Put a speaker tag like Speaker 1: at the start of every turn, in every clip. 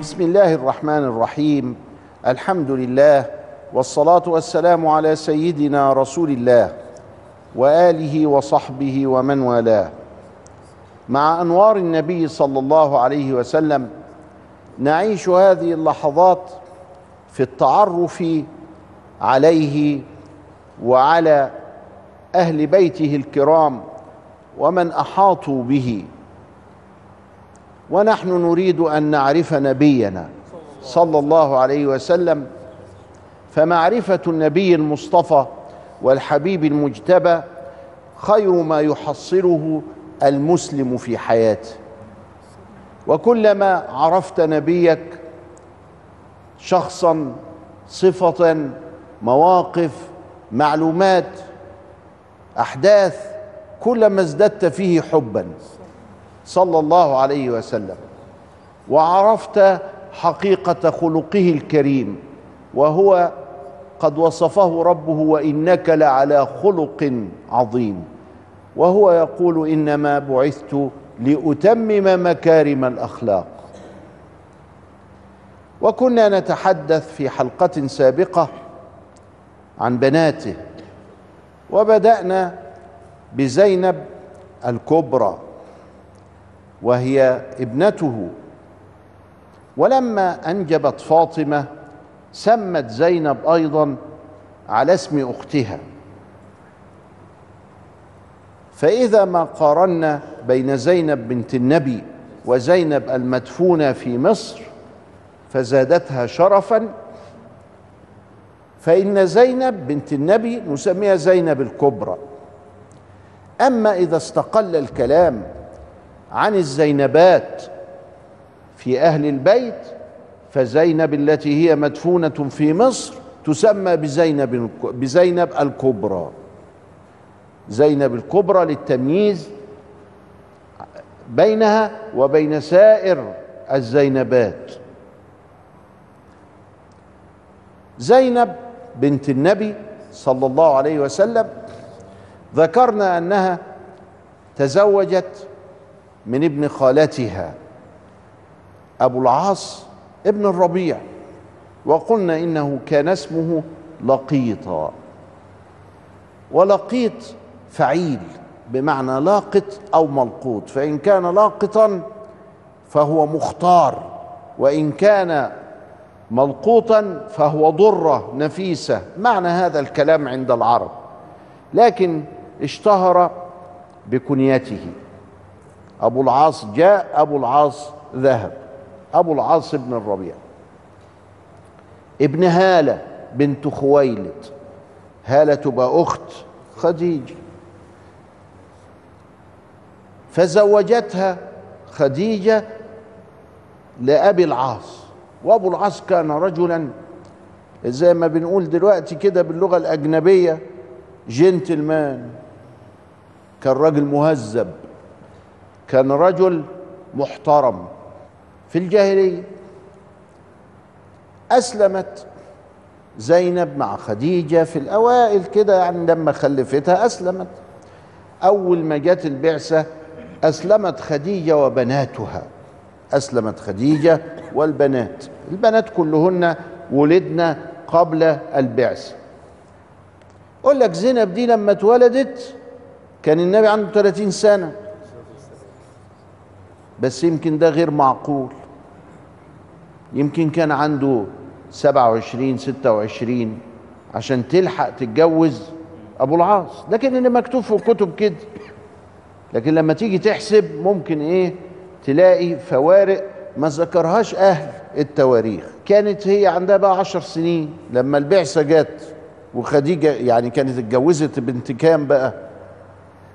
Speaker 1: بسم الله الرحمن الرحيم الحمد لله والصلاه والسلام على سيدنا رسول الله واله وصحبه ومن والاه مع انوار النبي صلى الله عليه وسلم نعيش هذه اللحظات في التعرف عليه وعلى أهل بيته الكرام ومن أحاطوا به. ونحن نريد أن نعرف نبينا صلى الله عليه وسلم. فمعرفة النبي المصطفى والحبيب المجتبى خير ما يحصله المسلم في حياته. وكلما عرفت نبيك شخصا صفة مواقف معلومات أحداث كلما ازددت فيه حبا. صلى الله عليه وسلم. وعرفت حقيقة خلقه الكريم. وهو قد وصفه ربه وإنك لعلى خلق عظيم. وهو يقول إنما بعثت لأتمم مكارم الأخلاق. وكنا نتحدث في حلقة سابقة عن بناته. وبدأنا بزينب الكبرى وهي ابنته. ولما أنجبت فاطمة سمت زينب أيضا على اسم أختها. فإذا ما قارنا بين زينب بنت النبي وزينب المدفونة في مصر فزادتها شرفا. فإن زينب بنت النبي نسميها زينب الكبرى. أما إذا استقل الكلام عن الزينبات في أهل البيت فزينب التي هي مدفونة في مصر تسمى بزينب بزينب الكبرى. زينب الكبرى للتمييز بينها وبين سائر الزينبات. زينب بنت النبي صلى الله عليه وسلم ذكرنا أنها تزوجت من ابن خالتها أبو العاص ابن الربيع وقلنا إنه كان اسمه لقيطا ولقيط فعيل بمعنى لاقط أو ملقوط فإن كان لاقطا فهو مختار وإن كان ملقوطا فهو ضرة نفيسة معنى هذا الكلام عند العرب. لكن اشتهر بكنيته. أبو العاص جاء أبو العاص ذهب أبو العاص بن الربيع. ابن هالة بنت خويلد هالة تبقى أخت خديجه فزوجتها خديجة لأبي العاص. وأبو العاص كان رجلا زي ما بنقول دلوقتي كده باللغة الأجنبية جنتلمان. كان راجل مهذب كان رجل محترم. في الجاهلية أسلمت زينب مع خديجة في الأوائل كده يعني لما خلفتها أسلمت. أول ما جت البعثة أسلمت خديجة وبناتها. أسلمت خديجة والبنات. البنات كلهن ولدن قبل البعثة. أقول لك زينب دي لما اتولدت كان النبي عنده 30 سنة. بس يمكن ده غير معقول. يمكن كان عنده 27 26 عشان تلحق تتجوز أبو العاص. لكن اللي مكتوب في الكتب كده. لكن لما تيجي تحسب ممكن إيه؟ تلاقي فوارق ما ذكرهاش أهل التواريخ. كانت هي عندها بقى عشر سنين. لما البعثة جت وخديجة يعني كانت اتجوزت بنت كام بقى؟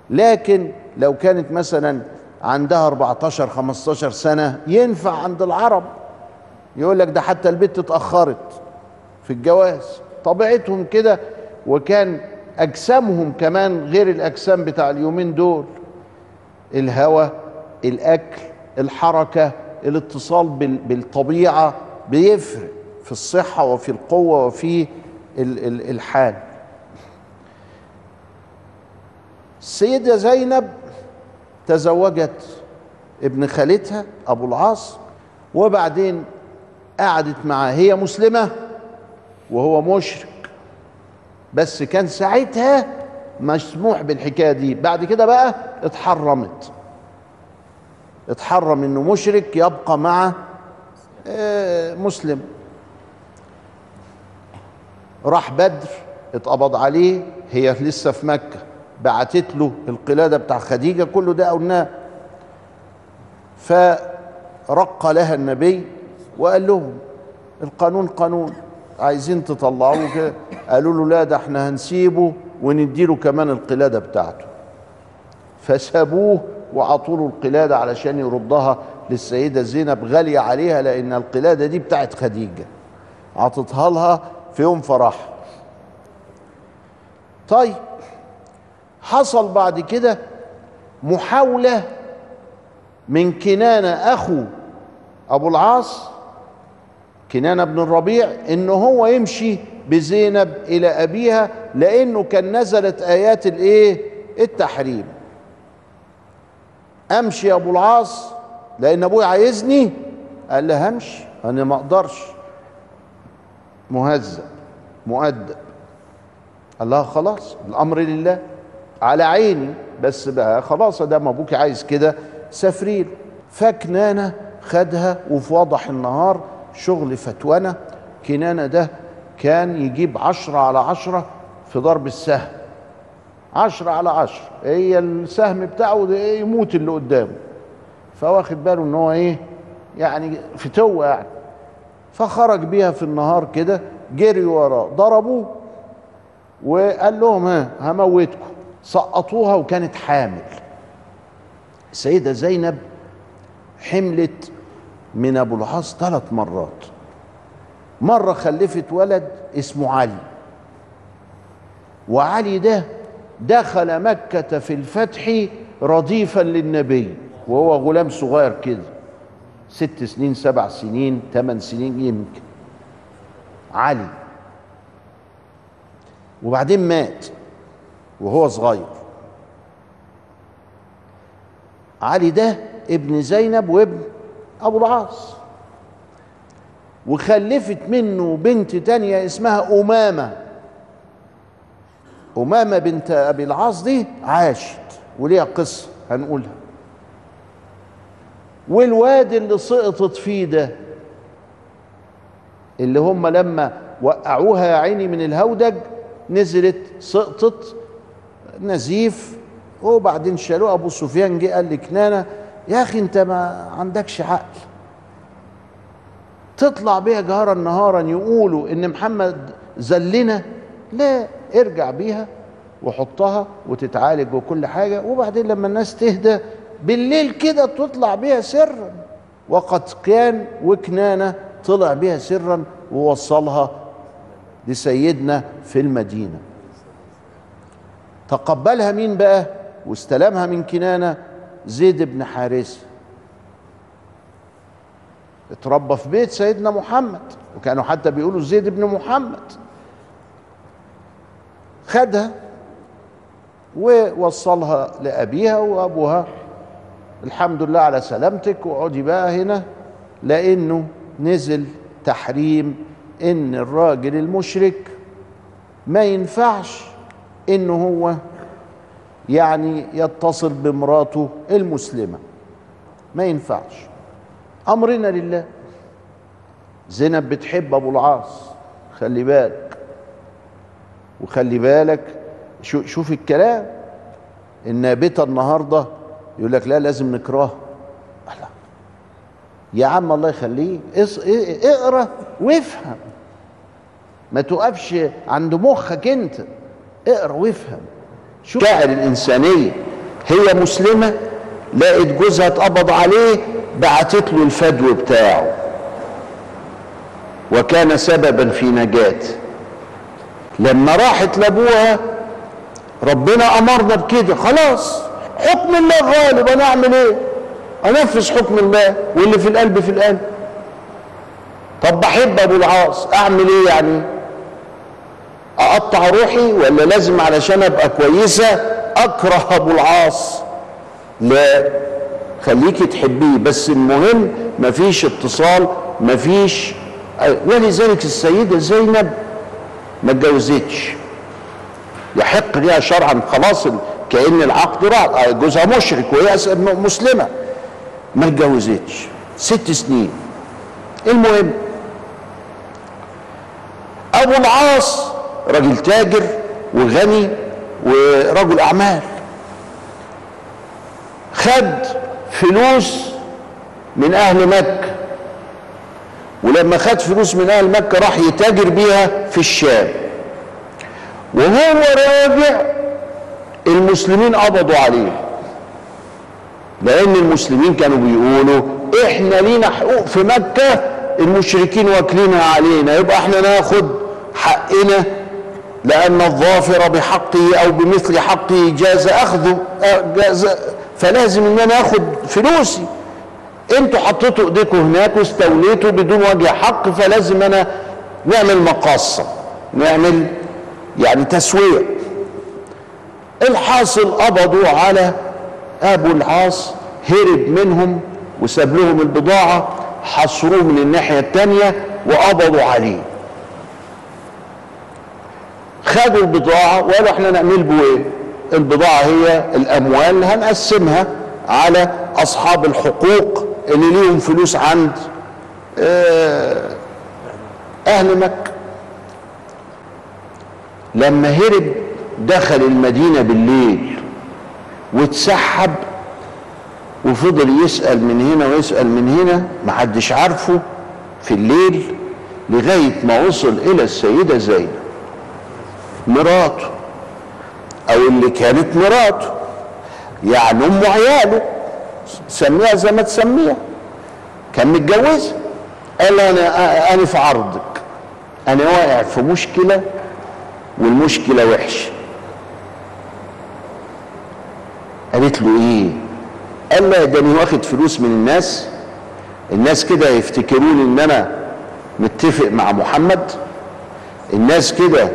Speaker 1: لكن لو كانت مثلا عندها 14 15 سنة ينفع عند العرب. يقول لك ده حتى البنت اتأخرت في الجواز. طبيعتهم كده وكان أجسامهم كمان غير الأجسام بتاع اليومين دول. الهوى الأكل الحركة الاتصال بالطبيعة بيفرق في الصحة وفي القوة وفي الحال. السيده زينب تزوجت ابن خالتها أبو العاص وبعدين قعدت معاه. هي مسلمة وهو مشرك بس كان ساعتها مسموح بالحكاية دي. بعد كده بقى اتحرمت. اتحرم إنه مشرك يبقى مع آه، مسلم. راح بدر اتقبض عليه هي لسه في مكة. بعتت له القلادة بتاع خديجة كله ده قلناه فرق لها النبي وقال لهم القانون قانون عايزين تطلعوه كده. قالوا له لا ده إحنا هنسيبه ونديله كمان القلادة بتاعته. فسابوه وعطوا له القلادة علشان يردها للسيدة زينب غالية عليها لأن القلادة دي بتاعت خديجة. عطتها لها في يوم فرحها طيب حصل بعد كده محاولة من كنانة أخو أبو العاص كنانة بن الربيع إن هو يمشي بزينب إلى أبيها لأنه كان نزلت آيات الإيه؟ التحريم. أمشي يا أبو العاص لأن ابويا عايزني؟ قال له همشي أنا ما أقدرش. مهذب مؤدب. الله خلاص الأمر لله. على عيني بس بقى خلاص ده ما أبوك عايز كده سافرين. فكنانة خدها وفي وضح النهار شغل فتوانة كنانة ده كان يجيب عشرة على عشرة في ضرب السهم. عشرة على عشرة هي السهم بتاعه ده إيه يموت اللي قدامه. فواخد باله إن هو إيه يعني فتوة يعني. فخرج بيها في النهار كده جري وراه ضربوه وقال لهم ها هموتكم. سقطوها وكانت حامل. السيدة زينب حملت من أبو العاص ثلاث مرات. مرة خلفت ولد اسمه علي. وعلي ده دخل مكة في الفتح رديفا للنبي وهو غلام صغير كده. ست سنين سبع سنين ثمان سنين يمكن. علي. وبعدين مات. وهو صغير. علي ده ابن زينب وابن أبو العاص. وخلفت منه بنت تانية اسمها أمامة. أمامة بنت أبي العاص دي عاشت وليها قصة هنقولها. والواد اللي سقطت فيه ده اللي هم لما وقعوها يا عيني من الهودج نزلت سقطت نزيف وبعدين شالوه. أبو سفيان جه قال لكنانه يا أخي أنت ما عندكش عقل. تطلع بيها جهرا نهارا يقولوا إن محمد زلنا لا ارجع بيها وحطها وتتعالج وكل حاجة. وبعدين لما الناس تهدى بالليل كده تطلع بيها سرا. وقد كان وكنانة طلع بيها سرا ووصلها لسيدنا في المدينة. تقبلها مين بقى؟ واستلمها من كنانة زيد بن حارثه اتربى في بيت سيدنا محمد وكانوا حتى بيقولوا زيد بن محمد. خدها ووصلها لأبيها وأبوها. الحمد لله على سلامتك واقعدي بقى هنا لأنه نزل تحريم إن الراجل المشرك ما ينفعش إنه هو يعني يتصل بمراته المسلمة. ما ينفعش. أمرنا لله. زينب بتحب أبو العاص. خلي بالك. وخلي بالك. شو شوف الكلام. النابتة النهاردة يقول لك لا لازم نكرهها لا يا عم الله يخليك اقرأ وافهم. ما تقفش عند مخك أنت. اقرأ وافهم. شوف. شاعر الإنسانية. هي مسلمة لقت جوزها اتقبض عليه بعتت له الفدو بتاعه. وكان سببا في نجاته لما راحت لأبوها ربنا أمرنا بكده. خلاص حكم الله غالب. أنا أعمل إيه؟ أنفذ حكم الله واللي في القلب في القلب. طب بحب أبو العاص. أعمل إيه يعني؟ أقطع روحي ولا لازم علشان أبقى كويسة؟ أكره أبو العاص. لا خليكي تحبيه بس المهم مفيش اتصال مفيش ولذلك السيدة زينب ما اتجوزتش. يحق ليها شرعا خلاص كأن العقد راح جوزها مشرك وهي مسلمة. ما اتجوزتش. ست سنين. المهم أبو العاص راجل تاجر وغني ورجل أعمال. خد فلوس من أهل مكة. ولما خد فلوس من أهل مكة راح يتاجر بيها في الشام. وهو راجع المسلمين قبضوا عليه. لأن المسلمين كانوا بيقولوا إحنا لينا حقوق في مكة المشركين واكلينها علينا يبقى إحنا ناخد حقنا لأن الظافر بحقه أو بمثل حقه جاز اخذه جاز فلازم إن أنا اخد فلوسي. أنتوا حطيتوا إيديكم هناك واستوليتوا بدون وجه حق فلازم أنا نعمل مقاصة نعمل يعني تسوية. الحاصل قبضوا على أبو العاص هرب منهم وساب لهم البضاعة حصروه من الناحيه الثانية وقبضوا عليه. خدوا البضاعة وقالوا إحنا نعمل به إيه؟ البضاعة هي الأموال هنقسمها على أصحاب الحقوق اللي ليهم فلوس عند أهل مكة. لما هرب دخل المدينة بالليل واتسحب وفضل يسأل من هنا ويسأل من هنا محدش عارفه في الليل لغاية ما وصل إلى السيدة زينب. مراته أو اللي كانت مراته يعني أم عياله سميها زي ما تسميها. كان متجوزها قال أنا أنا في عرضك أنا واقع في مشكلة والمشكلة وحشة. قالت له إيه؟ قال لا ده أنا واخد فلوس من الناس الناس كده يفتكروني إن أنا متفق مع محمد الناس كده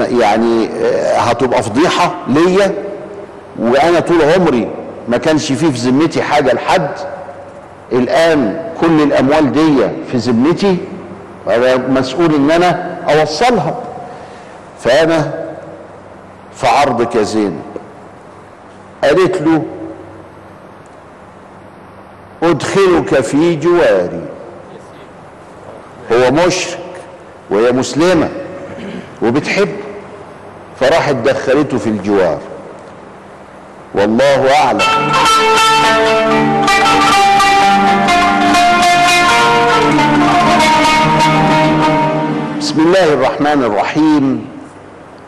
Speaker 1: يعني هتبقى فضيحة ليا وأنا طول عمري ما كانش فيه في ذمتي حاجة لحد. الآن كل الأموال دي في ذمتي وأنا مسؤول إن أنا أوصلها. فأنا في عرضك يا زينب قالت له أدخلك في جواري. هو مشرك وهي مسلمة وبتحب فراحت دخلته في الجوار. والله أعلم. بسم الله الرحمن الرحيم.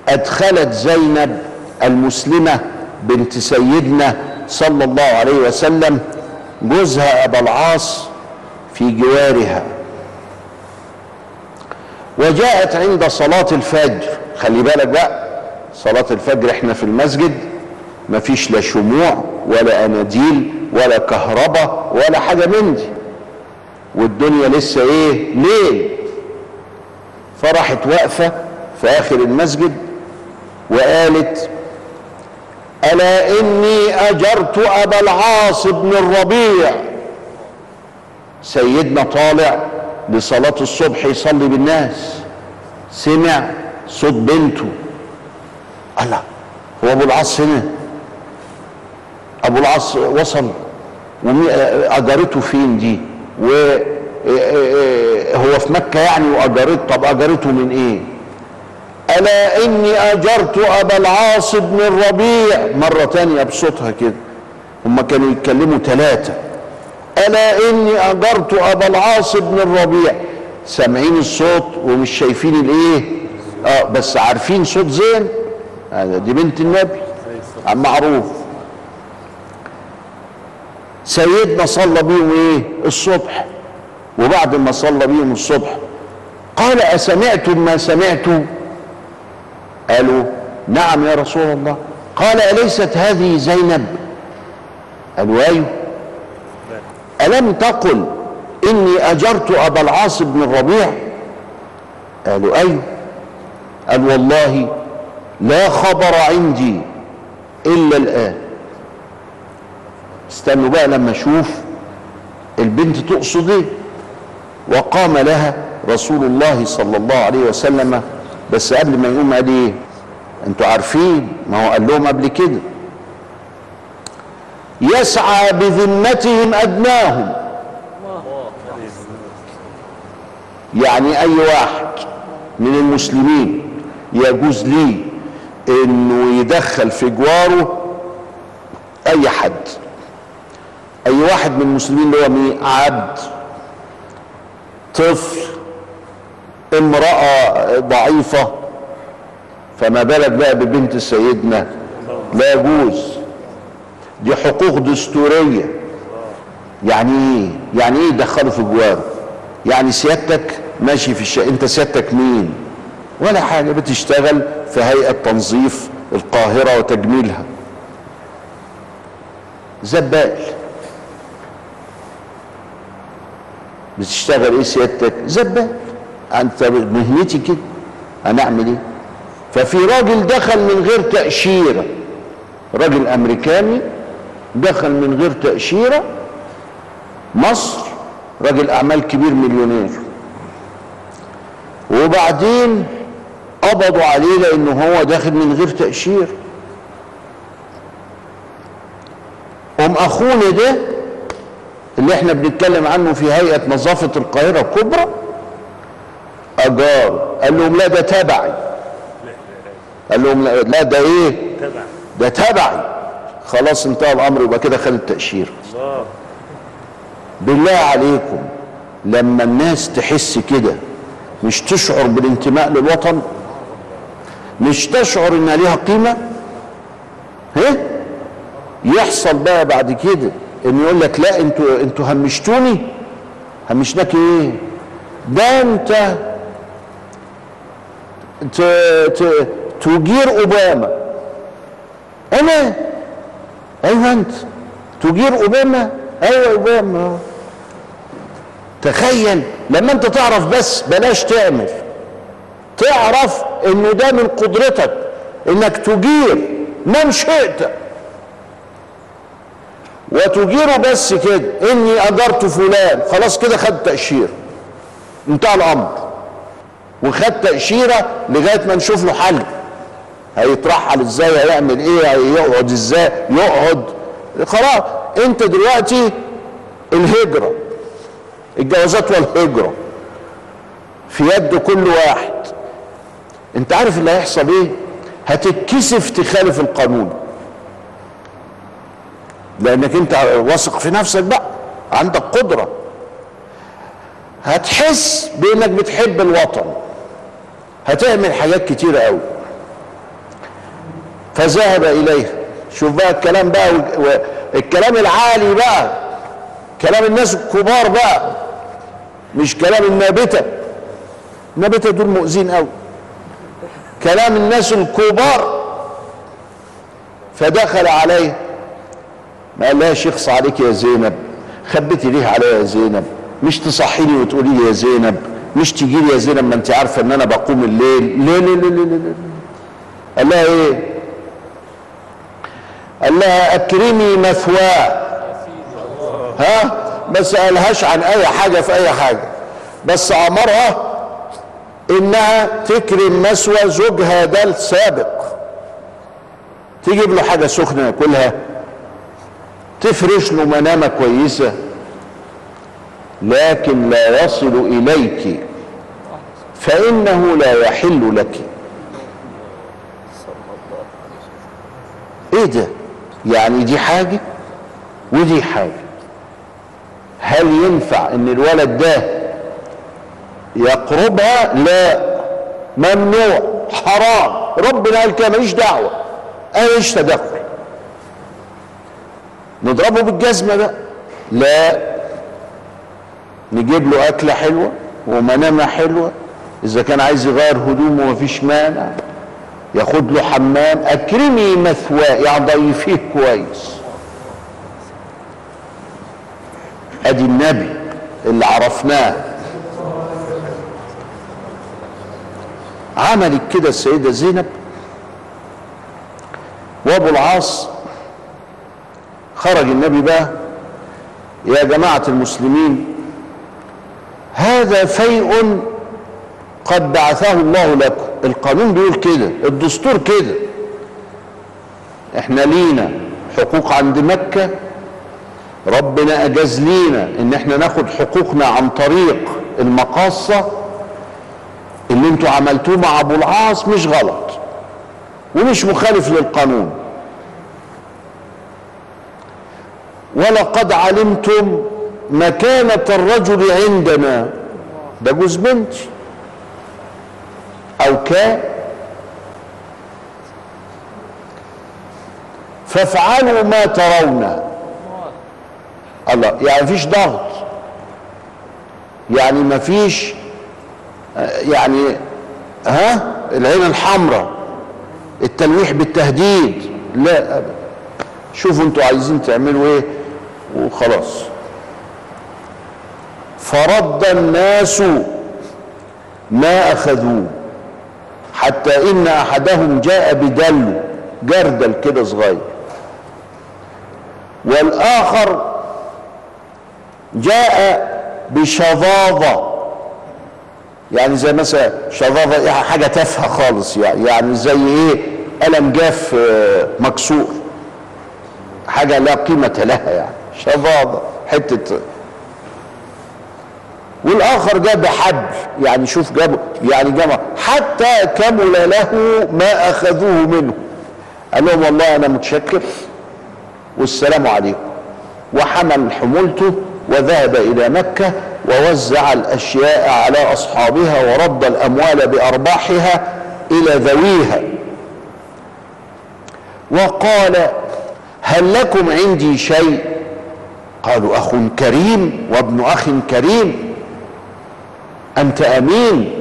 Speaker 1: أدخلت زينب المسلمة بنت سيدنا صلى الله عليه وسلم جوزها أبا العاص في جوارها. وجاءت عند صلاة الفجر. خلي بالك بقى. صلاة الفجر إحنا في المسجد مفيش لا شموع ولا أناديل ولا كهرباء ولا حاجة من دي. والدنيا لسه إيه؟ ليل. فراحت واقفة في آخر المسجد وقالت ألا إني أجرت أبا العاص بن الربيع. سيدنا طالع لصلاة الصبح يصلي بالناس. سمع صوت بنته. الله هو أبو العاص هنا. أبو العاص وصل اجرته فين دي؟ وهو في مكة يعني واجرته طب اجرته من إيه؟ ألا إني أجرت أبا العاص بن الربيع. مرة تانية بصوتها كده. هم كانوا يتكلموا ثلاثة ألا إني أجرت أبا العاص بن الربيع. سامعين الصوت ومش شايفين الإيه؟ آه بس عارفين صوت زين؟ دي بنت النبي عم معروف. سيدنا صلى بيهم إيه؟ الصبح. وبعد ما صلى بيهم الصبح قال أسمعتم ما سمعتم؟ قالوا نعم يا رسول الله. قال أليست هذه زينب؟ قالوا أيوه. ألم تقل إني أجرت أبا العاص بن الربيع؟ قالوا أيوه. قال والله لا خبر عندي إلا الآن. استنوا بقى لما أشوف البنت تقصد إيه؟ وقام لها رسول الله صلى الله عليه وسلم. بس قبل ما يقوم قال إيه؟ أنتوا عارفين؟ ما هو قال لهم قبل كده. يسعى بذمتهم ادناهم يعني أي واحد من المسلمين يجوز ليه إنه يدخل في جواره أي حد. أي واحد من المسلمين اللي هو مين عبد طفل امرأة ضعيفة فما بالك بقى ببنت سيدنا؟ لا يجوز. دي حقوق دستورية. يعني إيه؟ يعني إيه يدخلوا في جواره؟ يعني سيادتك ماشي في الشقة أنت سيادتك مين؟ ولا حاجة بتشتغل في هيئة تنظيف القاهرة وتجميلها. زبال. بتشتغل إيه سيادتك؟ زبال. أنت مهنتي كده. هنعمل إيه؟ ففي راجل دخل من غير تأشيرة. راجل أمريكاني دخل من غير تأشيرة. مصر. راجل أعمال كبير مليونير. وبعدين قبضوا عليه لأنه هو داخل من غير تأشير. ام أخونا ده اللي إحنا بنتكلم عنه في هيئة نظافة القاهرة الكبرى أجار. قال لهم لا ده تبعي. قال لهم لا, ده
Speaker 2: إيه؟
Speaker 1: ده تبعي. خلاص انتهى الأمر يبقى كده خد التأشير.
Speaker 2: الله
Speaker 1: بالله عليكم لما الناس تحس كده مش تشعر بالانتماء للوطن مش تشعر إنها ليها قيمة؟ ها؟ يحصل بقى بعد كده إن يقول لك لا أنتوا أنتوا همشتوني. همشناك إيه؟ ده أنت ت... ت... تجير أوباما. أنا؟ أيوه أنت. تجير أوباما؟ أيوه أوباما. تخيل لما أنت تعرف بس بلاش تعمل. تعرف إنه ده من قدرتك إنك تجير من شئت. وتجيره بس كده إني أجرت فلان. خلاص كده خد تأشيرة. انتهى الأمر. وخد تأشيرة لغاية ما نشوف له حل. هيترحل إزاي؟ هيعمل إيه؟ هيقعد إزاي؟ يقعد. خلاص أنت دلوقتي الهجرة. الجوازات والهجرة في يد كل واحد. انت عارف اللي هيحصل إيه؟ هتتكسف تخالف القانون. لانك انت واثق في نفسك بقى عندك قدرة. هتحس بانك بتحب الوطن. هتعمل حاجات كتيرة قوي. فذهب اليها شوف بقى الكلام بقى والكلام العالي بقى. كلام الناس الكبار بقى. مش كلام النابتة. النابتة دول مؤذين قوي. كلام الناس الكبار فدخل عليه. ما قال لها شخص عليك يا زينب خبيتي ليه عليا يا زينب مش تصحيني وتقولي لي يا زينب مش تجي لي يا زينب ما أنت عارفة إن أنا بقوم الليل. ليه ليه ليه ليه, ليه. قال لها إيه؟ قال لها أكرمي مثواه. ها؟ بس قالهاش عن أي حاجة في أي حاجة بس أمرها إنها تكرم مثوى زوجها ده السابق تجيب له حاجة سخنة ياكلها تفرش له منامة كويسة. لكن لا يصل إليك فإنه لا يحل لك. إيه ده؟ يعني دي حاجة؟ ودي حاجة. هل ينفع إن الولد ده يقربها لا. ممنوع. حرام. ربنا قال كده ماليش دعوة. ماليش تدخل نضربه بالجزمة بقى لا. نجيب له أكلة حلوة ومنامة حلوة. إذا كان عايز يغير هدومه مفيش مانع. ياخد له حمام. أكرمي مثواه. يعني ضيفيه كويس. أدي النبي اللي عرفناه. عملت كده السيدة زينب. وابو العاص خرج النبي بقى يا جماعة المسلمين هذا فيء قد بعثه الله لكم. القانون بيقول كده الدستور كده. إحنا لينا حقوق عند مكة ربنا أجاز لينا إن إحنا ناخد حقوقنا عن طريق المقاصة اللي أنتوا عملتوه مع ابو العاص مش غلط ومش مخالف للقانون. ولقد علمتم مكانة الرجل عندنا. ده جوز بنتي أو كان فافعلوا ما ترون. الله يعني مفيش ضغط. يعني مفيش يعني ها؟ العين الحمراء التلويح بالتهديد. لا ابدا شوفوا أنتوا عايزين تعملوا إيه وخلاص. فرد الناس ما أخذوه حتى إن أحدهم جاء بدلو جردل كده صغير. والآخر جاء بشظاظة. يعني زي مثلا شظاظة يعني حاجة تافهة خالص يعني يعني زي إيه؟ قلم جاف مكسور. حاجة لا قيمة لها يعني. شظاظة حتة. والآخر جاب حبل يعني شوف جاب يعني جمع. حتى كمل له ما أخذوه منه. قال لهم والله أنا متشكر والسلام عليكم. وحمل حمولته وذهب إلى مكة ووزع الأشياء على أصحابها ورد الأموال بأرباحها إلى ذويها. وقال هل لكم عندي شيء؟ قالوا أخ كريم وابن أخ كريم. أنت أمين؟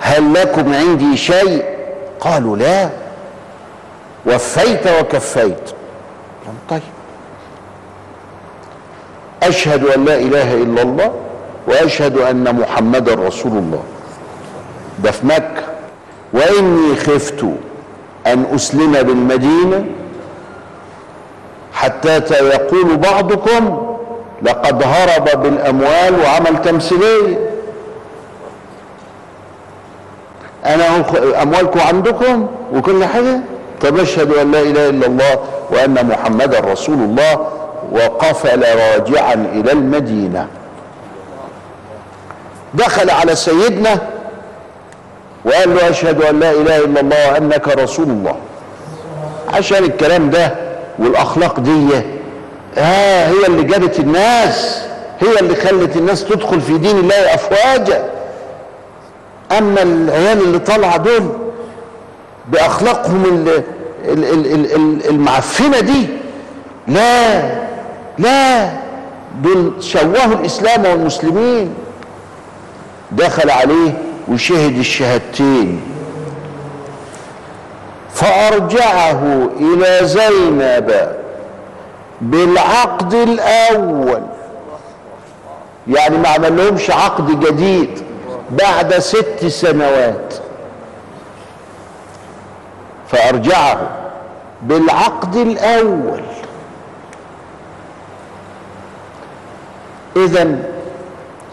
Speaker 1: هل لكم عندي شيء؟ قالوا لا. وفيت وكفيت. طيب. أشهد أن لا إله إلا الله وأشهد أن محمدا رسول الله. ده في مكة. وإني خفت أن أسلم بالمدينة حتى يقول بعضكم لقد هرب بالأموال وعمل تمثيلية. أنا أموالكم عندكم وكل حاجة؟ طب أشهد أن لا إله إلا الله وأن محمدا رسول الله وقفل راجعا إلى المدينة. دخل على سيدنا وقال له أشهد أن لا إله إلا الله وأنك رسول الله. عشان الكلام ده والأخلاق دي ها هي اللي جابت الناس هي اللي خلت الناس تدخل في دين الله افواجا. أما العيال اللي طالعة دول بأخلاقهم ال- ال- ال- ال- ال- المعفنة دي لا لا دول شوهوا الإسلام والمسلمين. دخل عليه وشهد الشهادتين. فأرجعه إلى زينب بالعقد الأول. يعني ما عمل لهمش عقد جديد بعد ست سنوات. فأرجعه بالعقد الأول. اذا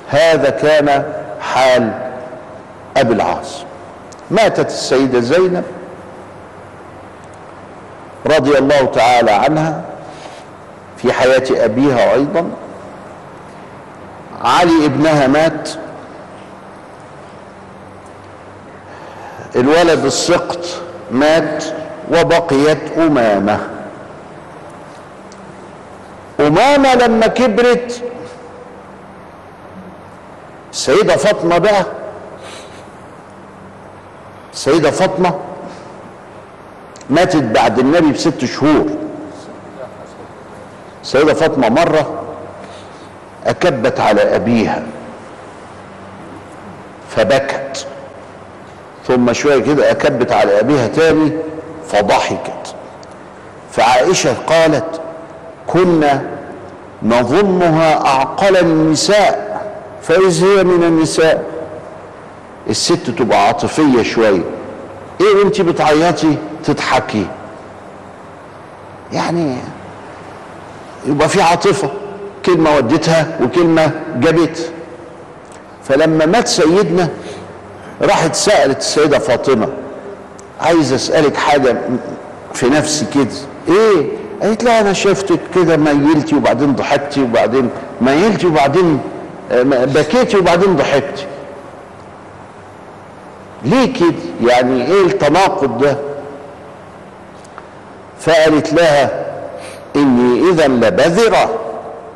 Speaker 1: هذا كان حال أبي العاص. ماتت السيدة زينب رضي الله تعالى عنها في حياة أبيها أيضا. علي ابنها مات. الولد السقط مات وبقيت أمامة. أمامة لما كبرت السيده فاطمة بقى. السيده فاطمة ماتت بعد النبي بست شهور. السيده فاطمة مرة أكبت على أبيها فبكت. ثم شوية كده أكبت على أبيها تاني فضحكت. فعائشة قالت كنا نظنها أعقل النساء. فإذ هي من النساء. الست تبقى عاطفية شوية إيه وانت بتعيطي؟ تضحكي. يعني يبقى في عاطفة. كلمة ودتها وكلمة جابتها فلما مات سيدنا راحت سألت السيدة فاطمة عايز أسألك حاجة في نفسي كده. إيه؟ قالت لها أنا شفتك كده ميلتي وبعدين ضحكتي وبعدين ميلتي وبعدين بكيتي وبعدين ضحكتي ليه كده؟ يعني إيه التناقض ده؟ فقالت لها إني إذا لبذرة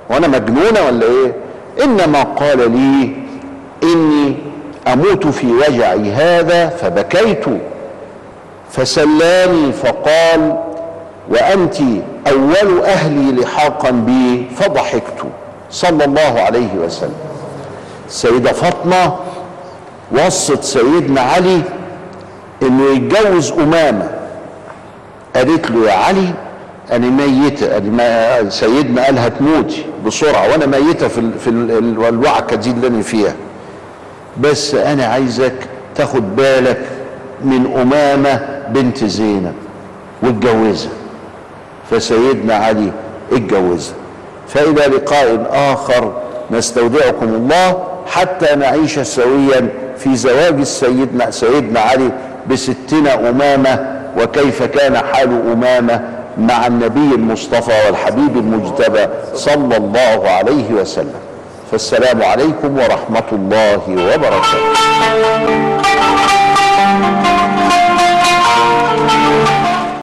Speaker 1: وأنا مجنونة ولا إيه؟ إنما قال لي إني أموت في وجعي هذا فبكيت فسلاني فقال وأنت أول أهلي لحاقا بي فضحكت صلى الله عليه وسلم. السيدة فاطمة وصت سيدنا علي إنه يتجوز أمامة. قالت له يا علي أنا ميتة أنا سيدنا قال هتموتي بسرعة وأنا ميتة في في ال- الوعكة دي اللي أنا فيها. بس أنا عايزك تاخد بالك من أمامة بنت زينب واتجوزها. فسيدنا علي اتجوزها. فإلى لقاء آخر نستودعكم الله حتى نعيش سويا في زواج سيدنا سيدنا علي بستنا أمامة وكيف كان حال أمامة مع النبي المصطفى والحبيب المجتبى صلى الله عليه وسلم. فالسلام عليكم ورحمة الله وبركاته.